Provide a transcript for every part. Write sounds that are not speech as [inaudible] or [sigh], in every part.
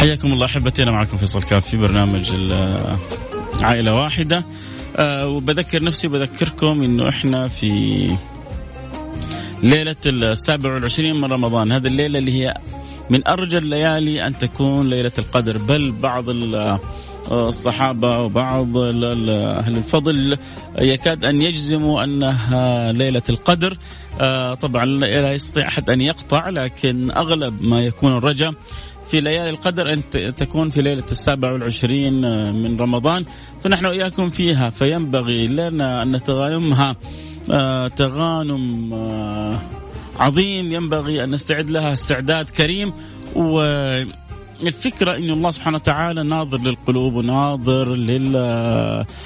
حياكم الله أحبتي أنا معكم فيصل كاف في برنامج عائلة واحدة. أه وبذكر نفسي وبذكركم إنه إحنا في ليلة السابع والعشرين من رمضان. هذه الليلة اللي هي من أرجى الليالي أن تكون ليلة القدر. بل بعض الصحابة وبعض أهل الفضل يكاد أن يجزموا أنها ليلة القدر. أه طبعا لا يستطيع أحد أن يقطع لكن أغلب ما يكون الرجاء في ليالي القدر أن تكون في ليلة السابع والعشرين آه، من رمضان. فنحن وإياكم فيها فينبغي لنا أن نتغانمها آه، تغانم آه، عظيم. ينبغي أن نستعد لها استعداد كريم و الفكرة أن الله سبحانه وتعالى ناظر للقلوب وناظر للأعمال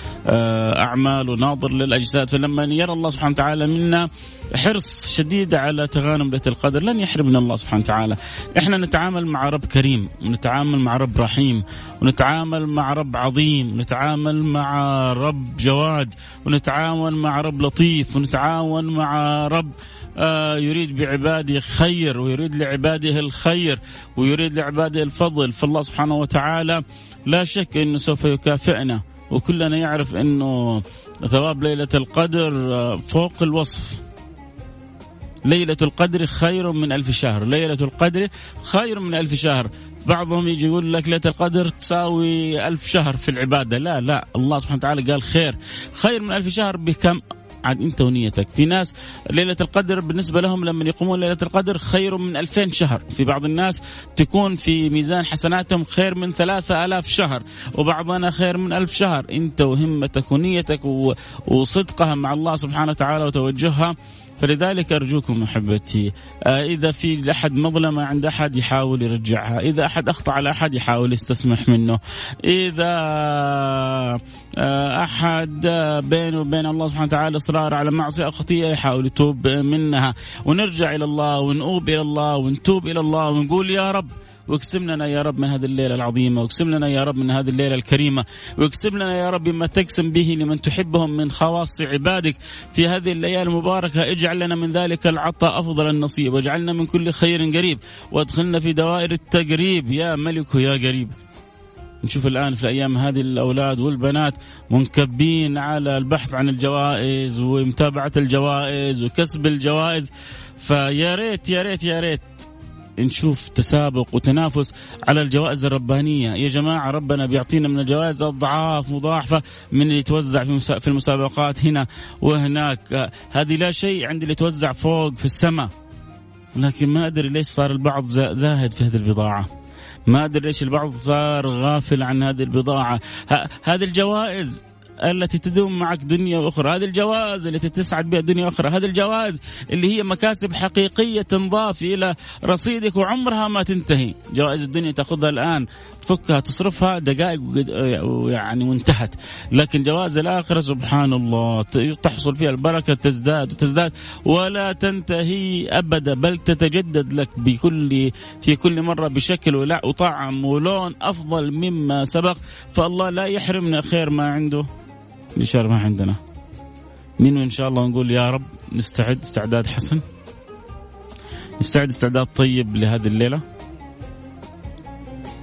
وناظر للأجساد. فلما يرى الله سبحانه وتعالى منا حرص شديد على تغانم ليلة القدر لن يحرمنا الله سبحانه وتعالى. إحنا نتعامل مع رب كريم ونتعامل مع رب رحيم ونتعامل مع رب عظيم ونتعامل مع رب جواد ونتعامل مع رب لطيف ونتعاون مع رب آه يريد بعباده خير ويريد لعباده الخير ويريد لعباده الفضل. فالله سبحانه وتعالى. لا شك إنه سوف يكافئنا وكلنا يعرف إنه ثواب ليلة القدر آه، فوق الوصف. ليلة القدر خير من ألف شهر. ليلة القدر خير من ألف شهر. بعضهم يجي يقول لك ليلة القدر تساوي ألف شهر في العبادة. لا لا الله سبحانه وتعالى قال خير. خير من ألف شهر بكم؟ عاد انت ونيتك. في ناس ليلة القدر بالنسبة لهم لما يقومون ليلة القدر خير من ألفين شهر. في بعض الناس تكون في ميزان حسناتهم خير من ثلاثة ألاف شهر وبعضنا خير من ألف شهر. انت وهمتك ونيتك وصدقها مع الله سبحانه وتعالى وتوجهها فلذلك أرجوكم أحبتي آه، إذا في أحد مظلمة عند أحد يحاول يرجعها إذا أحد أخطأ على أحد يحاول يستسمح منه إذا آه، أحد بينه وبين الله سبحانه وتعالى إصرار على معصية أو خطيئة يحاول يتوب منها ونرجع إلى الله ونؤوب إلى الله ونتوب إلى الله ونقول يا رب واقسم لنا يا رب من هذه الليلة العظيمة واقسم لنا يا رب من هذه الليلة الكريمة واقسم لنا يا رب ما تقسم به لمن تحبهم من خواص عبادك في هذه الليالي المباركة. اجعل لنا من ذلك العطاء أفضل النصيب واجعلنا من كل خير قريب وادخلنا في دوائر التقريب. يا ملك يا قريب. نشوف الآن في الأيام هذه الأولاد والبنات منكبين على البحث عن الجوائز ومتابعة الجوائز وكسب الجوائز. فيا ريت يا ريت يا ريت. نشوف تسابق وتنافس على الجوائز الربانية. يا جماعة ربنا بيعطينا من الجوائز أضعاف مضاعفة من اللي يتوزع في المسابقات هنا وهناك. هذه لا شيء عند اللي يتوزع فوق في السماء. لكن ما أدري ليش صار البعض زاهد في هذه البضاعة. ما أدري ليش البعض صار غافل عن هذه البضاعة. هذه الجوائز التي تدوم معك دنيا وأخرى، هذه الجوائز التي تسعد بها دنيا وأخرى، هذه الجوائز اللي هي مكاسب حقيقية تنضاف إلى رصيدك وعمرها ما تنتهي، جوائز الدنيا تأخذها الآن. تفكها تصرفها دقائق يعني وانتهت، لكن جوائز الآخرة سبحان الله تحصل فيها البركة تزداد وتزداد ولا تنتهي أبدا بل تتجدد لك بكل في كل مرة بشكل وطعم ولون أفضل مما سبق، فالله لا يحرمنا خير ما عنده. الإشارة ما عندنا. مين وإن شاء الله نقول يا رب نستعد استعداد حسن. نستعد استعداد طيب لهذه الليلة.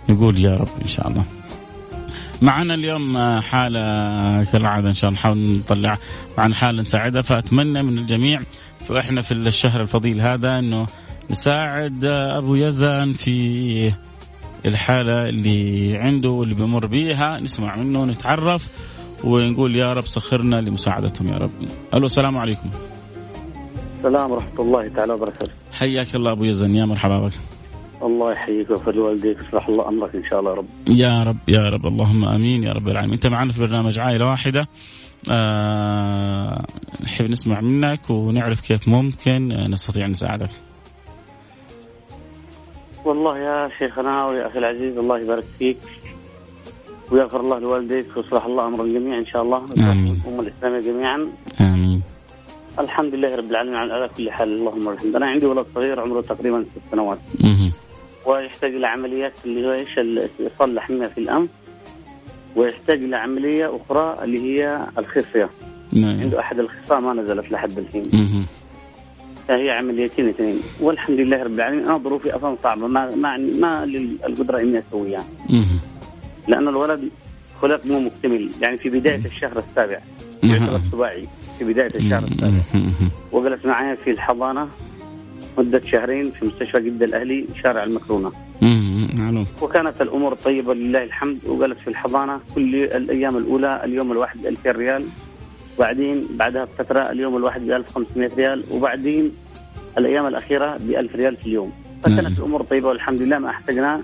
نقول يا رب إن شاء الله. معنا اليوم حالة كالعادة إن شاء الله نحاول نطلع عن حالة نساعدها فأتمنى من الجميع فإحنا في الشهر الفضيل هذا أنه نساعد أبو يزن في الحالة اللي عنده واللي بمر بيها. نسمع منه نتعرف ونقول يا رب سخرنا لمساعدتهم يا رب. ألو السلام عليكم. السلام ورحمة الله تعالى وبركاته. حياك الله أبو يزن يا مرحبا بك. الله يحييك ويغفر لوالديك ويصلح الله أمرك إن شاء الله يا رب. يا رب يا رب اللهم آمين يا رب العالمين. أنت معنا في برنامج عائلة واحدة. آه نحب نسمع منك ونعرف كيف ممكن نستطيع أن نساعدك. والله يا شيخنا ويا أخي العزيز الله يبارك فيك. ويغفر الله لوالديك ويصلح الله أمر الجميع إن شاء الله. آمين. الامه الاسلاميه جميعا. آمين. الحمد لله رب العالمين على كل حال. اللهم الحمد أنا عندي ولد صغير عمره تقريبا ست سنوات. ويحتاج إلى عمليات اللي هو إيش؟ يصلح منها في الانف ويحتاج إلى عملية أخرى اللي هي الخصية. نعم. عنده أحد الخصام ما نزلت لحد الحين. فهي عمليتين اثنين. والحمد لله رب العالمين أنا ظروفي أصلا صعبة. ما ما ما لي القدره إني أسويها. لأن الولد خلق مو مكتمل. يعني في بداية الشهر السابع يعتبر سباعي في بداية الشهر السابع. وجلس معي في الحضانة مدة شهرين في مستشفى جدة الأهلي شارع المكرونة. وكانت الأمور طيبة لله الحمد وجلس في الحضانة كل الأيام الأولى اليوم الواحد ب 2000 ريال. وبعدين بعدها بفترة اليوم الواحد ب 1500 ريال. وبعدين الأيام الأخيرة ب 1000 ريال في اليوم. فكانت الأمور طيبة والحمد لله ما احتجنا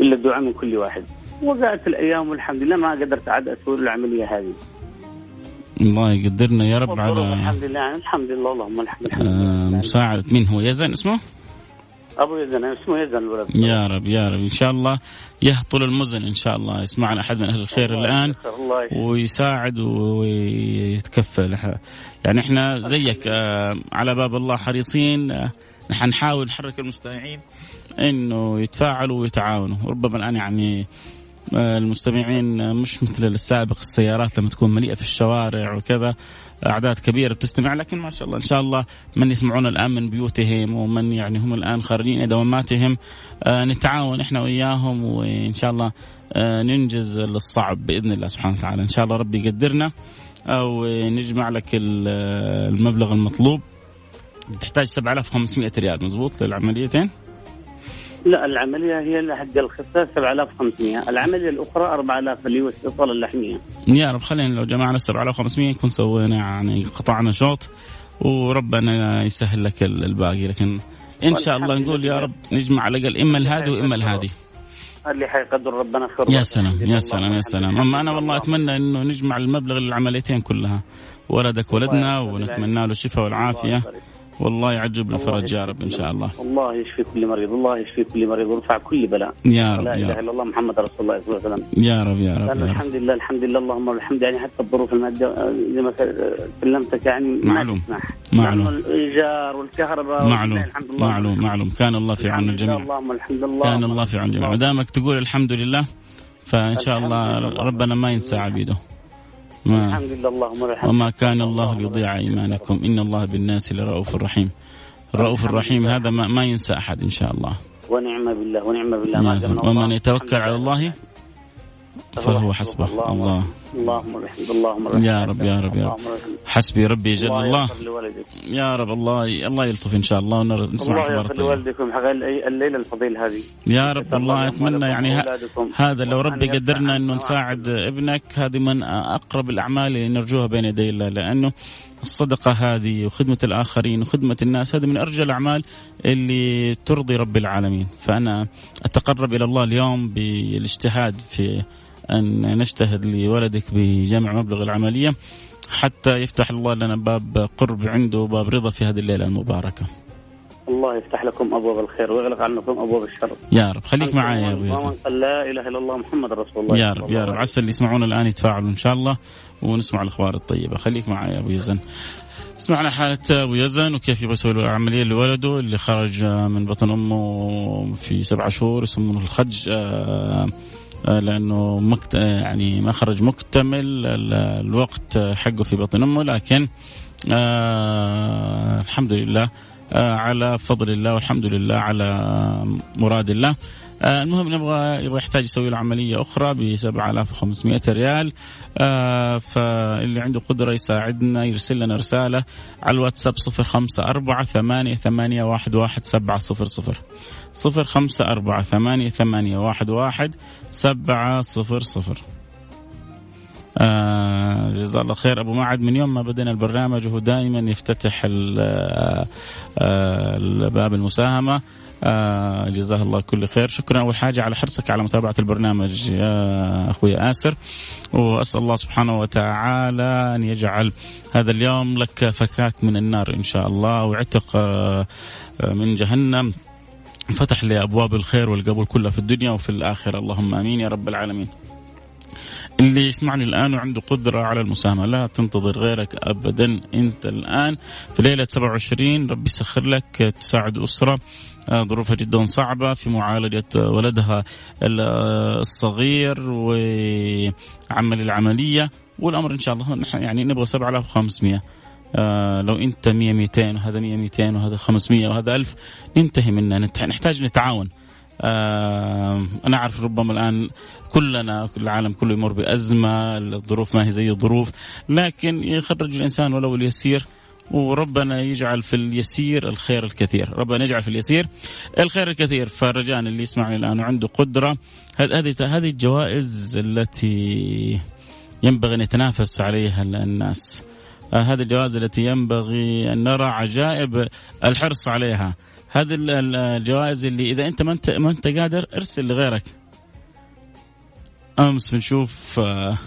إلا الدعاء من كل واحد. وجاءت الأيام والحمد لله ما قدرت عاد أسوي العملية هذه. الله يقدرنا يا رب على الحمد لله الحمد لله اللهم الحمد لله. آه مساعدة مين هو؟ يزن اسمه؟ أبو يزن اسمه يزن الولد. يا رب يا رب. إن شاء الله يهطل المزن إن شاء الله يسمعنا أحد من أهل الخير الله الآن الله ويساعد ويتكفل. يعني إحنا زيك آه على باب الله حريصين آه نحن نحاول نحرك المستمعين إنه يتفاعلوا ويتعاونوا. ربما الآن يعني المستمعين مش مثل السابق السيارات لما تكون مليئة في الشوارع وكذا أعداد كبيرة بتستمع. لكن ما شاء الله إن شاء الله من يسمعون الآن من بيوتهم ومن يعني هم الآن خارجين دواماتهم آه، نتعاون إحنا وإياهم وإن شاء الله آه، ننجز الصعب بإذن الله سبحانه وتعالى. إن شاء الله ربي يقدرنا أو نجمع لك المبلغ المطلوب. تحتاج 7500 ريال مضبوط للعمليتين؟ لا العملية هي حق الخساس 7500 العملية الأخرى 4000 اللي هو استئصال اللحمية يا رب خلينا لو جمعنا 7500 يكون سوينا يعني قطعنا شوط وربنا يسهل لك الباقي. لكن إن شاء الله نقول يا رب نجمع على الأقل إما الهادي وإما الهادي. اللي حيقدر ربنا خير. يا سلام يا سلام يا سلام. أما أنا والله أتمنى إنه نجمع المبلغ للعمليتين كلها ولدك ولدنا ونتمنى له الشفاء والعافية. والله يعجب الفرج يا رب إن شاء الله. الله يشفي كل مريض الله يشفي كل مريض ويرفع كل بلاء. يا رب لا إله إلا الله محمد رسول الله صلى الله عليه وسلم. يا رب يا رب, يا رب. الحمد لله الحمد لله اللهم الحمد يعني حتى الظروف المادية زي ما كلمتك يعني معلوم معلوم. الإيجار والكهرباء معلوم معلوم معلوم. كان الله في عون الجميع. اللهم الحمد لله. كان الله في عون الجميع. ما دامك تقول الحمد لله فإن شاء الله ربنا ما ينسى عبيده. ما الحمد لله اللهم وما كان الله ليضيع إيمانكم. إن الله بالناس لرؤوف رحيم. الرؤوف الرحيم هذا ما, ما ينسى أحد إن شاء الله. ونعم بالله ونعم بالله. ومن يتوكل على الله فهو حسبه. الله. اللهم الحمد اللهم يا رب يا رب يا رب. حسبي ربي جل الله يا رب الله الله يلطف إن شاء الله ونسمع أخبار الله لوالدكم. الليلة الفضيل هذه. يا رب الله اتمنى يعني هذا لو ربي قدرنا انه نساعد ابنك هذه من أقرب الأعمال اللي نرجوها بين يدي الله لأنه الصدقة هذه وخدمة الآخرين وخدمة الناس هذه من أرجى الأعمال اللي ترضي رب العالمين. فأنا أتقرب إلى الله اليوم بالإجتهاد في أن نجتهد لولدك بجمع مبلغ العملية حتى يفتح الله لنا باب قرب عنده وباب رضا في هذه الليلة المباركة. الله يفتح لكم أبواب الخير ويغلق عنكم أبواب الشر. يا رب خليك معي يا أبو يوسف. لا إله إلا الله محمد رسول الله. يا رب يا رب. عسى اللي يسمعونا الآن يتفاعلوا إن شاء الله ونسمع الأخبار الطيبة. خليك معي يا أبو يزن سمعنا حالة أبو يزن وكيف يبغى يسوي العملية لولده اللي خرج من بطن أمه في سبعة شهور يسمونه الخج آه، لأنه مكت... يعني ما خرج مكتمل الوقت حقه في بطن أمه لكن آه الحمد لله آه على فضل الله والحمد لله على مراد الله. آه المهم نبغى يبغى يحتاج يسوي له عملية أخرى ب 7500 ريال. آه فاللي عنده قدرة يساعدنا يرسل لنا رسالة على الواتساب 054 8 8 واحد واحد سبعة صفر صفر. صفر خمسة أربعة ثمانية ثمانية واحد واحد سبعة صفر صفر. آه جزاه الله خير. أبو معد من يوم ما بدينا البرنامج وهو دائما يفتتح آه باب المساهمة. آه جزاه الله كل خير. شكرا أول حاجة على حرصك على متابعة البرنامج يا أخوي اسر وأسأل الله سبحانه وتعالى أن يجعل هذا اليوم لك فكاك من النار إن شاء الله. وعتق آه من جهنم. فتح لي أبواب الخير والقبول كلها في الدنيا وفي الآخرة. اللهم آمين يا رب العالمين. اللي يسمعني الآن وعنده قدرة على المساهمة لا تنتظر غيرك ابدا. أنت الآن في ليلة 27 ربي يسخر لك تساعد آه، ظروفها جدا صعبة في معالجة ولدها الصغير وعمل العملية والأمر إن شاء الله يعني نبغى 7500 آه لو أنت 100 200 وهذا 100 200 وهذا 500 وهذا 1000 ننتهي منها نحتاج نتعاون. آه أنا أعرف ربما الآن كلنا كل العالم كله يمر بأزمة الظروف ما هي زي الظروف لكن يخرج الإنسان ولو اليسير. وربنا يجعل في اليسير الخير الكثير. ربنا يجعل في اليسير الخير الكثير. فرجاء اللي يسمعني الآن وعنده قدرة. هذه هذه الجوائز التي ينبغي أن يتنافس عليها الناس. آه، هذه الجوائز التي ينبغي أن نرى عجائب الحرص عليها. هذه الجوائز اللي إذا أنت ما أنت, ما أنت قادر ارسل لغيرك. أمس بنشوف آه،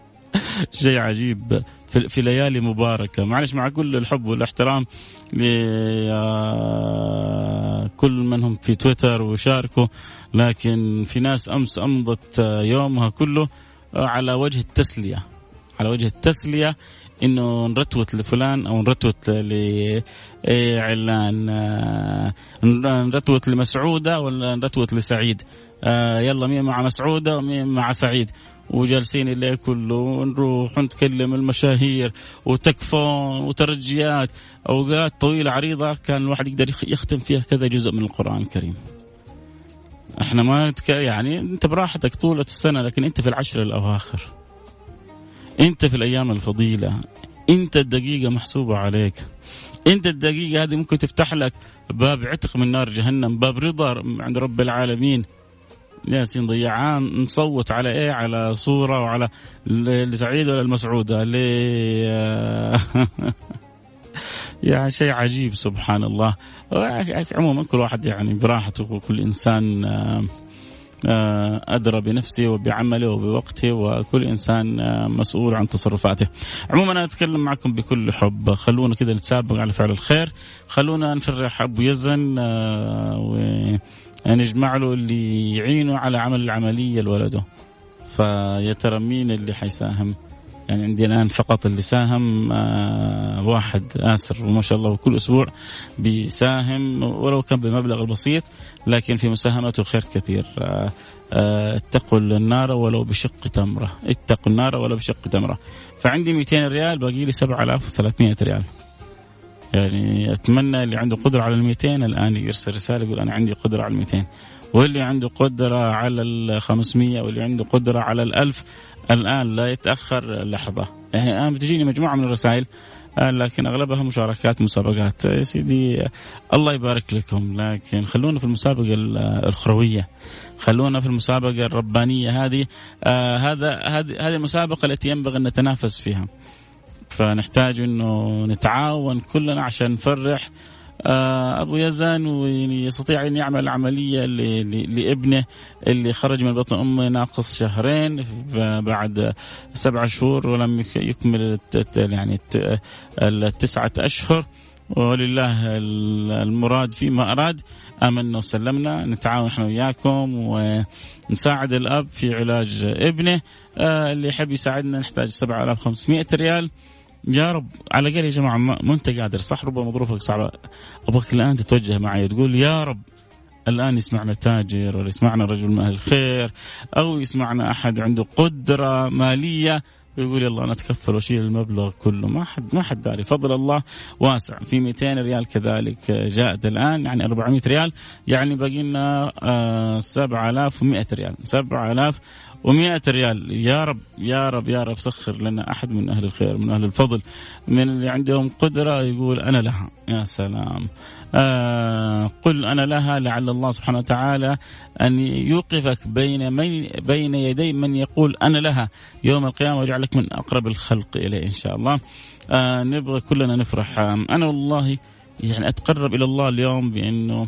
[laughs] شيء عجيب. في, في ليالي مباركة. معلش مع كل الحب والاحترام لكل من هم في تويتر وشاركوا لكن في ناس أمس أمضت يومها كله على وجه التسلية. على وجه التسلية إنه نرتوت لفلان أو نرتوت لعلان آه، نرتوت لمسعودة ولا نرتوت لسعيد. آه، يلا مين مع مسعودة ومين مع سعيد. وجالسين الليل كله نروح ونتكلم المشاهير وتكفون وترجيات أوقات طويلة عريضة كان الواحد يقدر يختم فيها كذا جزء من القرآن الكريم. إحنا ما يعني أنت براحتك طولة السنة لكن أنت في العشر الأواخر. أنت في الأيام الفضيلة، أنت الدقيقة محسوبة عليك. أنت الدقيقة هذه ممكن تفتح لك باب عتق من نار جهنم، باب رضا عند رب العالمين. ياسين ضيعان نصوت على إيه؟ على صورة وعلى لسعيد ولا المسعوده ل يعني شيء عجيب سبحان الله. عموما كل واحد يعني براحته وكل إنسان آه، آه، أدرى بنفسه وبعمله وبوقته وكل إنسان آه، مسؤول عن تصرفاته. عموما أنا أتكلم معكم بكل حب. خلونا كذا نتسابق على فعل الخير. خلونا نفرح أبو يزن و نجمع له اللي يعينه على عمل العملية لولده. فيا ترى مين اللي حيساهم. يعني عندي الآن فقط اللي ساهم آه واحد آسر وما شاء الله كل أسبوع بيساهم ولو كان بمبلغ البسيط لكن في مساهمته خير كثير. آه آه اتقوا النار ولو بشق تمرة. اتقوا النار ولو بشق تمرة. فعندي 200 ريال باقي لي 7300 ريال. يعني أتمنى اللي عنده قدرة على ال 200 الآن يرسل رسالة يقول أنا عندي قدرة على ال 200 واللي عنده قدرة على ال 500 واللي عنده قدرة على ال 1000 الآن لا يتأخر لحظة. يعني الآن بتجيني مجموعة من الرسائل آه، لكن أغلبها مشاركات مسابقات. يا سيدي الله يبارك لكم. لكن خلونا في المسابقة الاخرويه خلونا في المسابقة الربانية هذه. آه هذا هذه هذه المسابقه التي ينبغي أن نتنافس فيها. فنحتاج إنه نتعاون كلنا عشان نفرح آه، أبو يزن ويستطيع أن يعمل عملية لابنه اللي خرج من بطن أمه ناقص شهرين بعد سبعة شهور ولم يكمل يعني التسعة أشهر. ولله المراد فيما أراد. آمنا وسلمنا. نتعاون إحنا وياكم ونساعد الأب في علاج ابنه. آه، اللي يحب يساعدنا نحتاج 7500 ريال. يا رب على الأقل يا جماعة ما أنت قادر صح؟ ربما ظروفك صعبة. أبغاك الآن تتوجه معي تقول يا رب الآن يسمعنا تاجر ولا يسمعنا رجل من أهل الخير أو يسمعنا أحد عنده قدرة مالية ويقول يلا أنا أتكفل وأشيل المبلغ كله. ما حد ما حد داري. فضل الله واسع. في 200 ريال كذلك جاءت الآن يعني 400 ريال يعني باقي لنا 7100 آه، ريال. 7000 و100 ريال. يا رب يا رب يا رب سخر لنا أحد من أهل الخير من أهل الفضل من اللي عندهم قدرة يقول أنا لها. يا سلام. آه قل أنا لها لعل الله سبحانه وتعالى أن يوقفك بين من بين يدي من يقول أنا لها. يوم القيامة ويجعلك من أقرب الخلق إليه إن شاء الله. آه نبغى كلنا نفرح. آه أنا والله يعني أتقرب إلى الله اليوم بأنه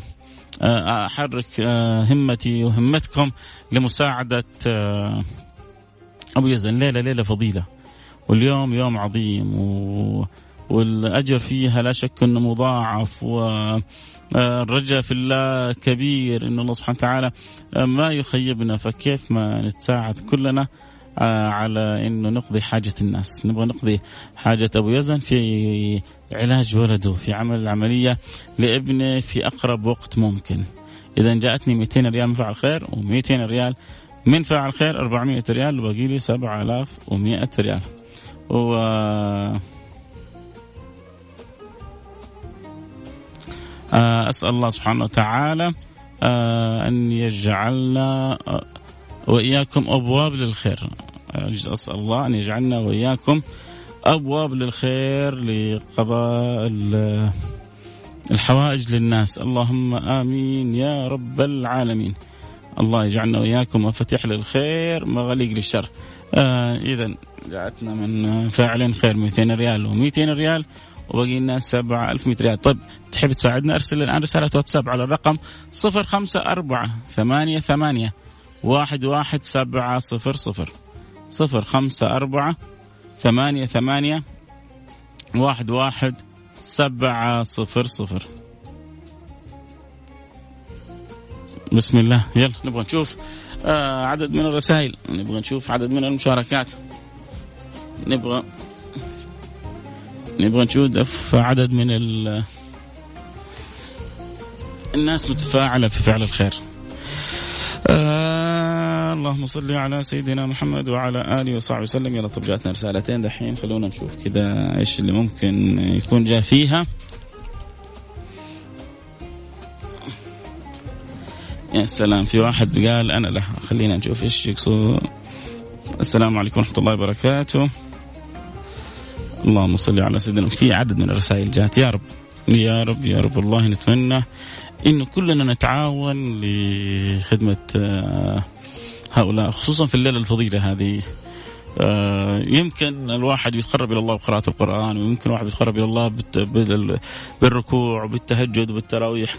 أحرك آه، همتي وهمتكم لمساعدة آه، أبو يزن. ليلة ليلة فضيلة. واليوم يوم عظيم و والأجر فيها لا شك إنه مضاعف والرجاء في الله كبير. إن الله سبحانه وتعالى ما يخيبنا فكيف ما نتساعد كلنا؟ آه، على إنه نقضي حاجة الناس، نبغى نقضي حاجة أبو يزن في علاج ولده، في عمل العملية لابنه في أقرب وقت ممكن. إذا جاءتني 200 ريال من فعل خير و200 ريال من فعل خير 400 ريال وباقي لي 7100 ريال. و آه، أسأل الله سبحانه وتعالى آه، أن يجعلنا وإياكم أبواب للخير. أسأل الله أن يجعلنا وإياكم أبواب للخير لقضاء الحوائج للناس. اللهم آمين يا رب العالمين. الله يجعلنا وإياكم مفاتيح للخير مغاليق للشر. آه إذا جاءتنا من فاعل خير 200 ريال و200 ريال وبقي لنا 7100 ريال. طيب تحب تساعدنا؟ أرسل الآن رسالة واتساب على الرقم 054 88 واحد واحد سبعة صفر صفر. صفر خمسة أربعة ثمانية ثمانية واحد واحد سبعة صفر صفر. بسم الله. يلا نبغى نشوف آه عدد من الرسائل. نبغى نشوف عدد من المشاركات. نبغى نبغى نشوف عدد من ال الناس متفاعلة في فعل الخير. آه اللهم صل على سيدنا محمد وعلى آله وصحبه وسلم. يلا طب جاتنا رسالتين دحين. خلونا نشوف كذا إيش اللي ممكن يكون جاء فيها. يا سلام في واحد قال أنا له خلينا نشوف إيش يقصد. السلام عليكم ورحمة الله وبركاته. اللهم صل على سيدنا في عدد من الرسائل جات. يا رب يا رب يا رب. والله نتمنى انه كلنا نتعاون لخدمة آه، هؤلاء خصوصا في الليلة الفضيلة هذه. آه، يمكن الواحد يتقرب إلى الله بقراءة القرآن ويمكن الواحد يتقرب إلى الله بالركوع وبالتهجد وبالتراويح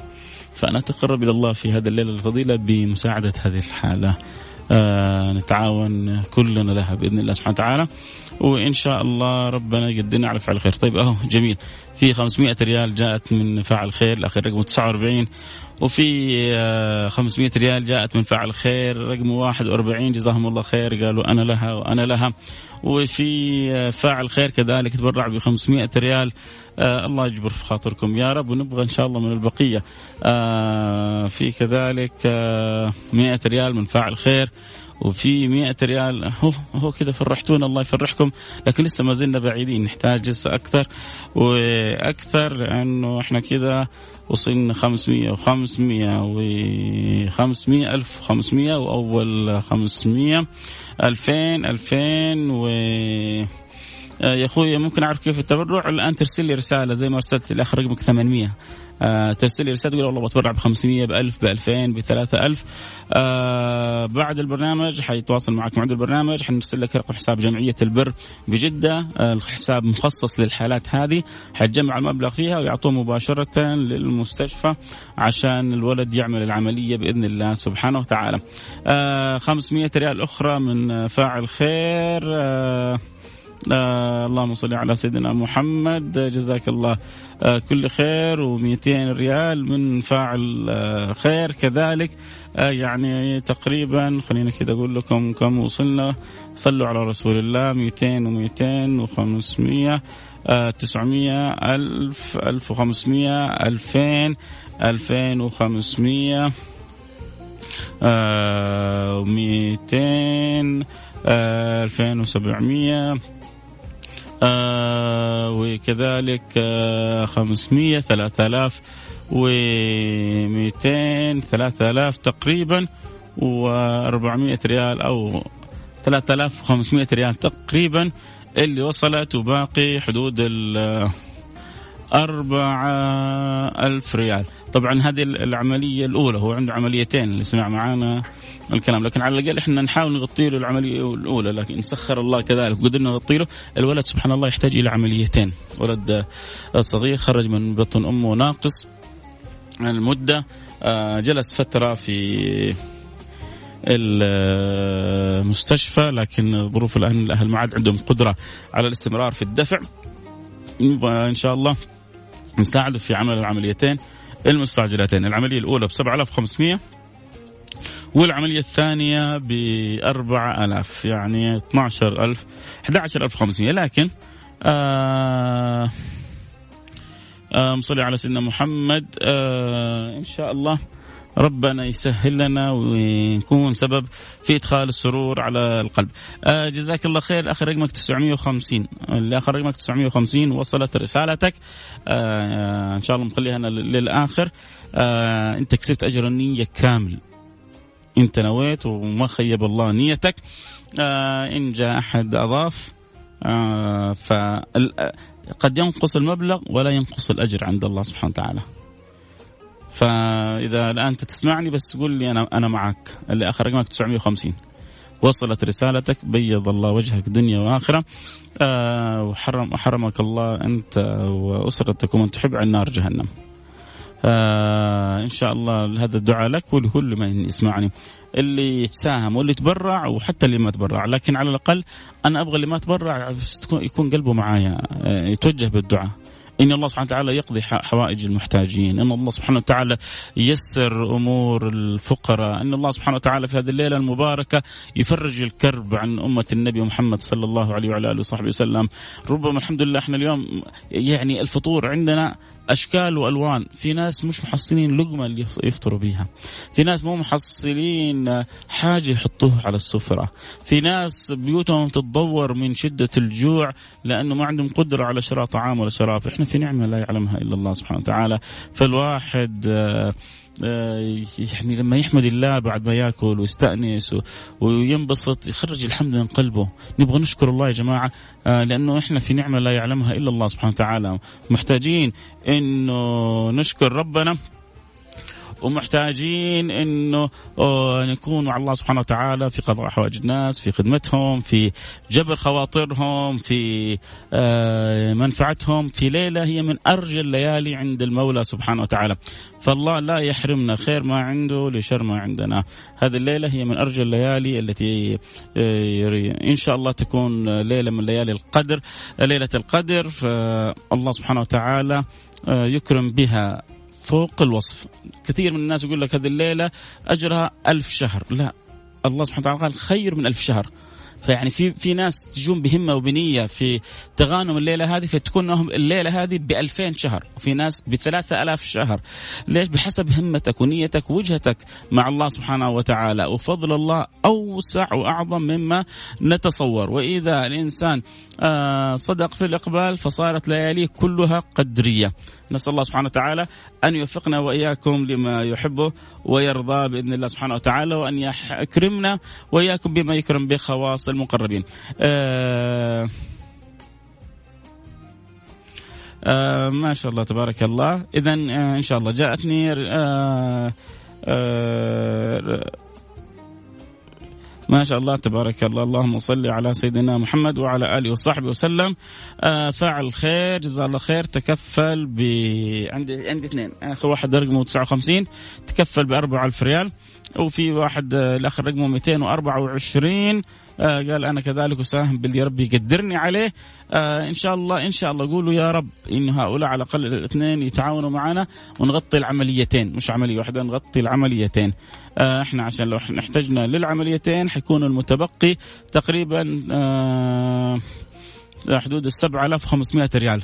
فأنا أتقرب إلى الله في هذه الليلة الفضيلة بمساعدة هذه الحالة. آه نتعاون كلنا لها بإذن الله سبحانه وتعالى. وإن شاء الله ربنا يقدرنا على فعل الخير. طيب أهو جميل. في 500 ريال جاءت من فاعل خير الأخير رقم 49 وفي 500 آه، ريال جاءت من فاعل خير رقم 41 جزاهم الله خير قالوا أنا لها وأنا لها. وفي آه، فاعل خير كذلك تبرع ب 500 ريال. آه الله يجبر في خاطركم. يا رب ونبغى إن شاء الله من البقية. آه في كذلك آه 100 ريال من فاعل خير. وفي 100 ريال. هو هو كذا فرحتونا الله يفرحكم. لكن لسه ما زلنا بعيدين نحتاج لسه أكثر. وأكثر لأنه إحنا كذا وصلنا 500 و500 و 500 1500 وأول 500 2000 2000 و آه، يا أخوي ممكن أعرف كيف التبرع؟ الآن ترسل لي رسالة زي ما أرسلت الاخ رقمك 800 آه ترسل لي رسالة تقول والله بتبرع ب 500 ب 1000 ب 2000 ب 3000 آه بعد البرنامج حيتواصل معك معد البرنامج حنرسل لك رقم حساب جمعية البر بجده آه الحساب مخصص للحالات هذه. حتجمع المبلغ فيها ويعطوه مباشرة للمستشفى عشان الولد يعمل العملية بإذن الله سبحانه وتعالى. آه 500 ريال أخرى من فاعل خير. آه آه اللهم صل على سيدنا محمد. جزاك الله آه كل خير و200 ريال من فاعل آه خير كذلك. آه يعني تقريبا خلينا كذا أقول لكم كم وصلنا. صلوا على رسول الله 200 و200 و500 آه 900 1000 1500 2000 2500 آه 200 آه 2700 آه وكذلك آه 500 3000 و200 3000 تقريبا و400 ريال أو 3500 ريال تقريبا اللي وصلت وباقي حدود ال أربعة ألف ريال. طبعا هذه العملية الأولى هو عنده عمليتين اللي سمع معانا الكلام لكن على الأقل إحنا نحاول نغطي له العملية الأولى لكن سخر الله كذلك قدرنا نغطي له. الولد سبحان الله يحتاج إلى عمليتين. ولد صغير خرج من بطن أمه ناقص. المدة آه، جلس فترة في المستشفى لكن ظروف الان الأهل ما عاد عندهم قدرة على الاستمرار في الدفع. إن شاء الله نساعده في عمل العمليتين المستعجلتين. العملية الأولى ب 7500 والعملية الثانية ب 4000 يعني 12000 11500 لكن آه آه مصلي على سيدنا محمد آه إن شاء الله ربنا يسهل لنا ويكون سبب في إدخال السرور على القلب. آه جزاك الله خير. آخر رقمك 950 اللي آخر رقمك 950 وصلت رسالتك. آه إن شاء الله مخليها للآخر. آه أنت كسبت أجر النية كامل. أنت نويت وما خيب الله نيتك. آه إن جاء أحد أضاف. آه فقد ينقص المبلغ ولا ينقص الأجر عند الله سبحانه وتعالى. فإذا الآن تسمعني بس قول لي أنا أنا معك اللي اخر رقمك 950 وصلت رسالتك بيض الله وجهك دنيا وآخرة. آه وحرم حرمك الله أنت واسرتك ومن تحب عن نار جهنم. آه إن شاء الله هذا الدعاء لك ولكل من يسمعني. اللي يتساهم واللي يتبرع وحتى اللي ما تبرع. لكن على الأقل أنا أبغى اللي ما تبرع يكون قلبه معايا آه يتوجه بالدعاء. إن الله سبحانه وتعالى يقضي حوائج المحتاجين، إن الله سبحانه وتعالى يسر أمور الفقراء، إن الله سبحانه وتعالى في هذه الليلة المباركة يفرج الكرب عن أمة النبي محمد صلى الله عليه وعلى آله وصحبه وسلم، ربما الحمد لله إحنا اليوم يعني الفطور عندنا أشكال وألوان. في ناس مش محصلين لقمة اللي يفطروا بيها. في ناس مو محصلين حاجة يحطوها على السفرة. في ناس بيوتهم تتضور من شدة الجوع لأنه ما عندهم قدرة على شراء طعام ولا شراب. إحنا في نعمة لا يعلمها إلا الله سبحانه وتعالى. فالواحد آه يعني لما يحمد الله بعد ما يأكل ويستأنس وينبسط يخرج الحمد من قلبه. نبغى نشكر الله يا جماعة آه، لأنه إحنا في نعمة لا يعلمها إلا الله سبحانه وتعالى. محتاجين إنه نشكر ربنا ومحتاجين إنه آه، نكون مع الله سبحانه وتعالى في قضاء حوائج الناس في خدمتهم في جبر خواطرهم في آه، منفعتهم في ليلة هي من ارجى الليالي عند المولى سبحانه وتعالى. فالله لا يحرمنا خير ما عنده لشر ما عندنا. هذه الليلة هي من ارجى الليالي التي آه، إن شاء الله تكون ليلة من ليالي القدر ليلة القدر الله سبحانه وتعالى يكرم بها فوق الوصف. كثير من الناس يقول لك هذه الليلة أجرها ألف شهر. لا. الله سبحانه وتعالى قال خير من ألف شهر. فيعني في في ناس تجون بهمة وبنية في تغانم الليلة هذه فتكون لهم الليلة هذه ب 2000 شهر. وفي ناس ب 3000 شهر. ليش؟ بحسب همتك ونيتك ووجهتك مع الله سبحانه وتعالى. وفضل الله أوسع وأعظم مما نتصور. وإذا الإنسان آه، صدق في الإقبال فصارت لياليه كلها قدرية. نسأل الله سبحانه وتعالى أن يوفقنا وإياكم لما يحبه ويرضى بإذن الله سبحانه وتعالى وأن يكرمنا وإياكم بما يكرم به خواص المقربين. آه آه ما شاء الله تبارك الله اذا آه إن شاء الله جاءتني آه آه ما شاء الله تبارك الله. اللهم صل على سيدنا محمد وعلى آله وصحبه وسلم. آه فاعل خير جزاه الله خير. تكفل ب عندي عندي اثنين. اخر واحد رقمه 59 تكفل ب 4000 ريال. وفي واحد آه، الآخر رقمه 224 آه قال أنا كذلك أساهم باللي ربي يقدرني عليه. آه إن شاء الله إن شاء الله قولوا يا رب إن هؤلاء على الأقل الاثنين يتعاونوا معنا ونغطي العمليتين مش عملية واحدة نغطي العمليتين. إحنا عشان لو احتجنا للعمليتين حيكون المتبقي تقريبا حدود ال 7500 ريال.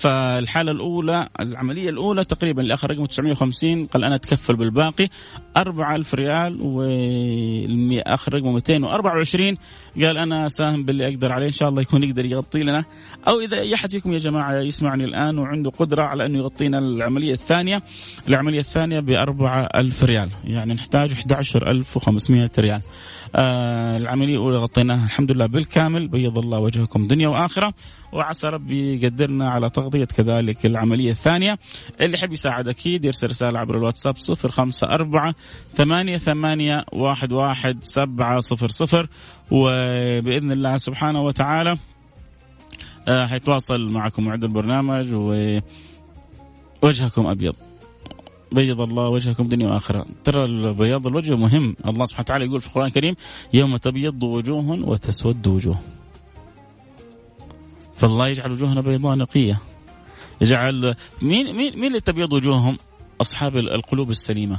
فالحالة الأولى العملية الأولى تقريبا الأخ رقم 950 قال أنا أتكفل بالباقي 4000 ريال والآخر رقم 224 قال أنا ساهم باللي أقدر عليه إن شاء الله يكون يقدر يغطي لنا. أو إذا أي أحد فيكم يا جماعة يسمعني الآن وعنده قدرة على أنه يغطينا العملية الثانية العملية الثانية ب 4000 ريال يعني نحتاج 11500 ريال. آه العملية الأولى غطيناها الحمد لله بالكامل بيض الله وجهكم دنيا وآخرة. وعسى ربي يقدرنا على تغطية كذلك العملية الثانية. اللي يحب يساعد أكيد يرسل رسالة عبر الواتساب صفر خمسة أربعة ثمانية ثمانية واحد واحد سبعة صفر صفر. وبإذن الله سبحانه وتعالى آه حيتواصل معكم معد البرنامج ووجهكم أبيض. بيض الله وجهكم دنيا وآخرة. ترى بياض الوجه مهم. الله سبحانه وتعالى يقول في القرآن الكريم يوم تبيض وجوه وتسود وجوه. فالله يجعل وجوهنا بيضاء نقية. يجعل مين مين مين اللي تبيض وجوههم؟ أصحاب القلوب السليمة.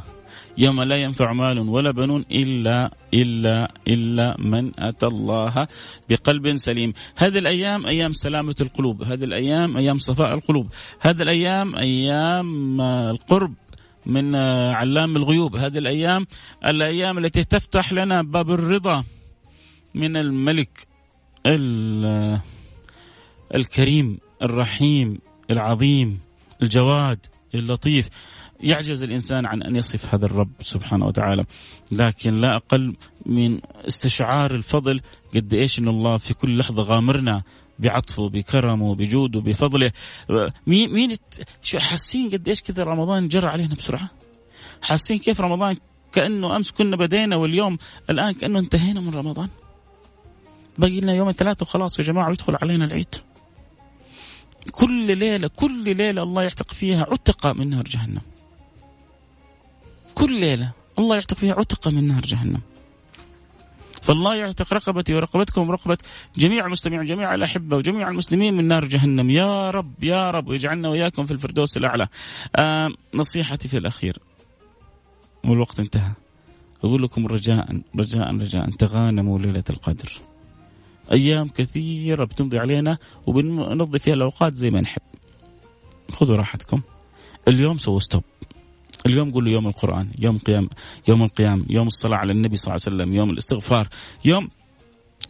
يوم لا ينفع مال ولا بنون إلا إلا إلا من أتى الله بقلب سليم، هذه الأيام أيام سلامة القلوب، هذه الأيام أيام صفاء القلوب، هذه الأيام أيام القرب. من آه، علام الغيوب. هذه الأيام الأيام التي تفتح لنا باب الرضا من الملك الكريم الرحيم العظيم الجواد اللطيف. يعجز الإنسان عن أن يصف هذا الرب سبحانه وتعالى. لكن لا أقل من استشعار الفضل قد إيش إن الله في كل لحظة غامرنا بعطفه بكرمه بجوده بفضله. مين مين حاسين قد إيش كذا رمضان جرى علينا بسرعة؟ حاسين كيف رمضان كأنه أمس كنا بدينا واليوم الآن كأنه انتهينا من رمضان؟ باقي لنا يوم الثلاثة وخلاص يا جماعة ويدخل علينا العيد. كل ليلة كل ليلة الله يعتق فيها عتق من نار جهنم. كل ليلة الله يعتق فيها عتق من نار جهنم. فالله يعتق رقبتي ورقبتكم ورقبة جميع المستمعين وجميع الأحبة وجميع المسلمين من نار جهنم. يا رب يا رب. ويجعلنا وإياكم في الفردوس الأعلى. آه نصيحتي في الأخير. والوقت انتهى. أقول لكم رجاء رجاء رجاء. تغانموا ليلة القدر. أيام كثيرة بتمضي علينا وبنقضي فيها الأوقات زي ما نحب. خذوا راحتكم. اليوم سووا ستوب اليوم قولوا يوم القرآن يوم قيام يوم القيام يوم الصلاة على النبي صلى الله عليه وسلم يوم الاستغفار يوم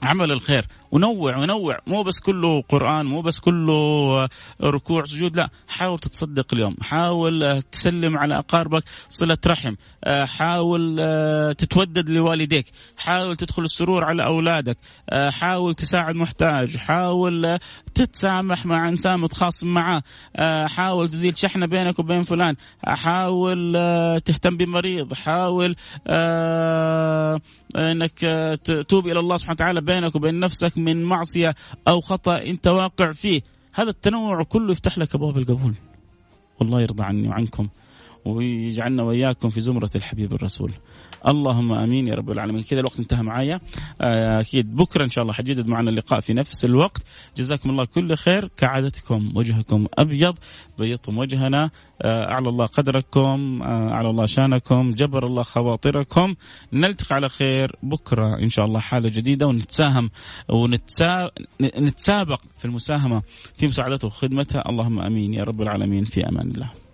عمل الخير. ونوع ونوع. مو بس كله قرآن مو بس كله ركوع سجود لا. حاول تتصدق اليوم. حاول تسلم على أقاربك. صلة رحم. حاول تتودد لوالديك. حاول تدخل السرور على أولادك. حاول تساعد محتاج. حاول تتسامح مع إنسان متخاصم معه. حاول تزيل شحنة بينك وبين فلان. حاول تهتم بمريض. حاول إنك تتوب إلى الله سبحانه وتعالى بينك وبين نفسك. من معصية أو خطأ أنت واقع فيه. هذا التنوع كله يفتح لك أبواب القبول. والله يرضى عني وعنكم. ويجعلنا وإياكم في زمرة الحبيب الرسول. اللهم آمين يا رب العالمين. كذا الوقت انتهى معايا. آه، أكيد بكرة إن شاء الله حجدد معنا اللقاء في نفس الوقت. جزاكم الله كل خير. كعادتكم وجهكم أبيض. بيضتم وجهنا. آه، أعلى الله قدركم. آه، أعلى الله شانكم. جبر الله خواطركم. نلتقي على خير بكرة إن شاء الله حالة جديدة ونتساهم ونتسابق في المساهمة في مساعدته وخدمتها اللهم آمين يا رب العالمين. في أمان الله.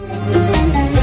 嗯。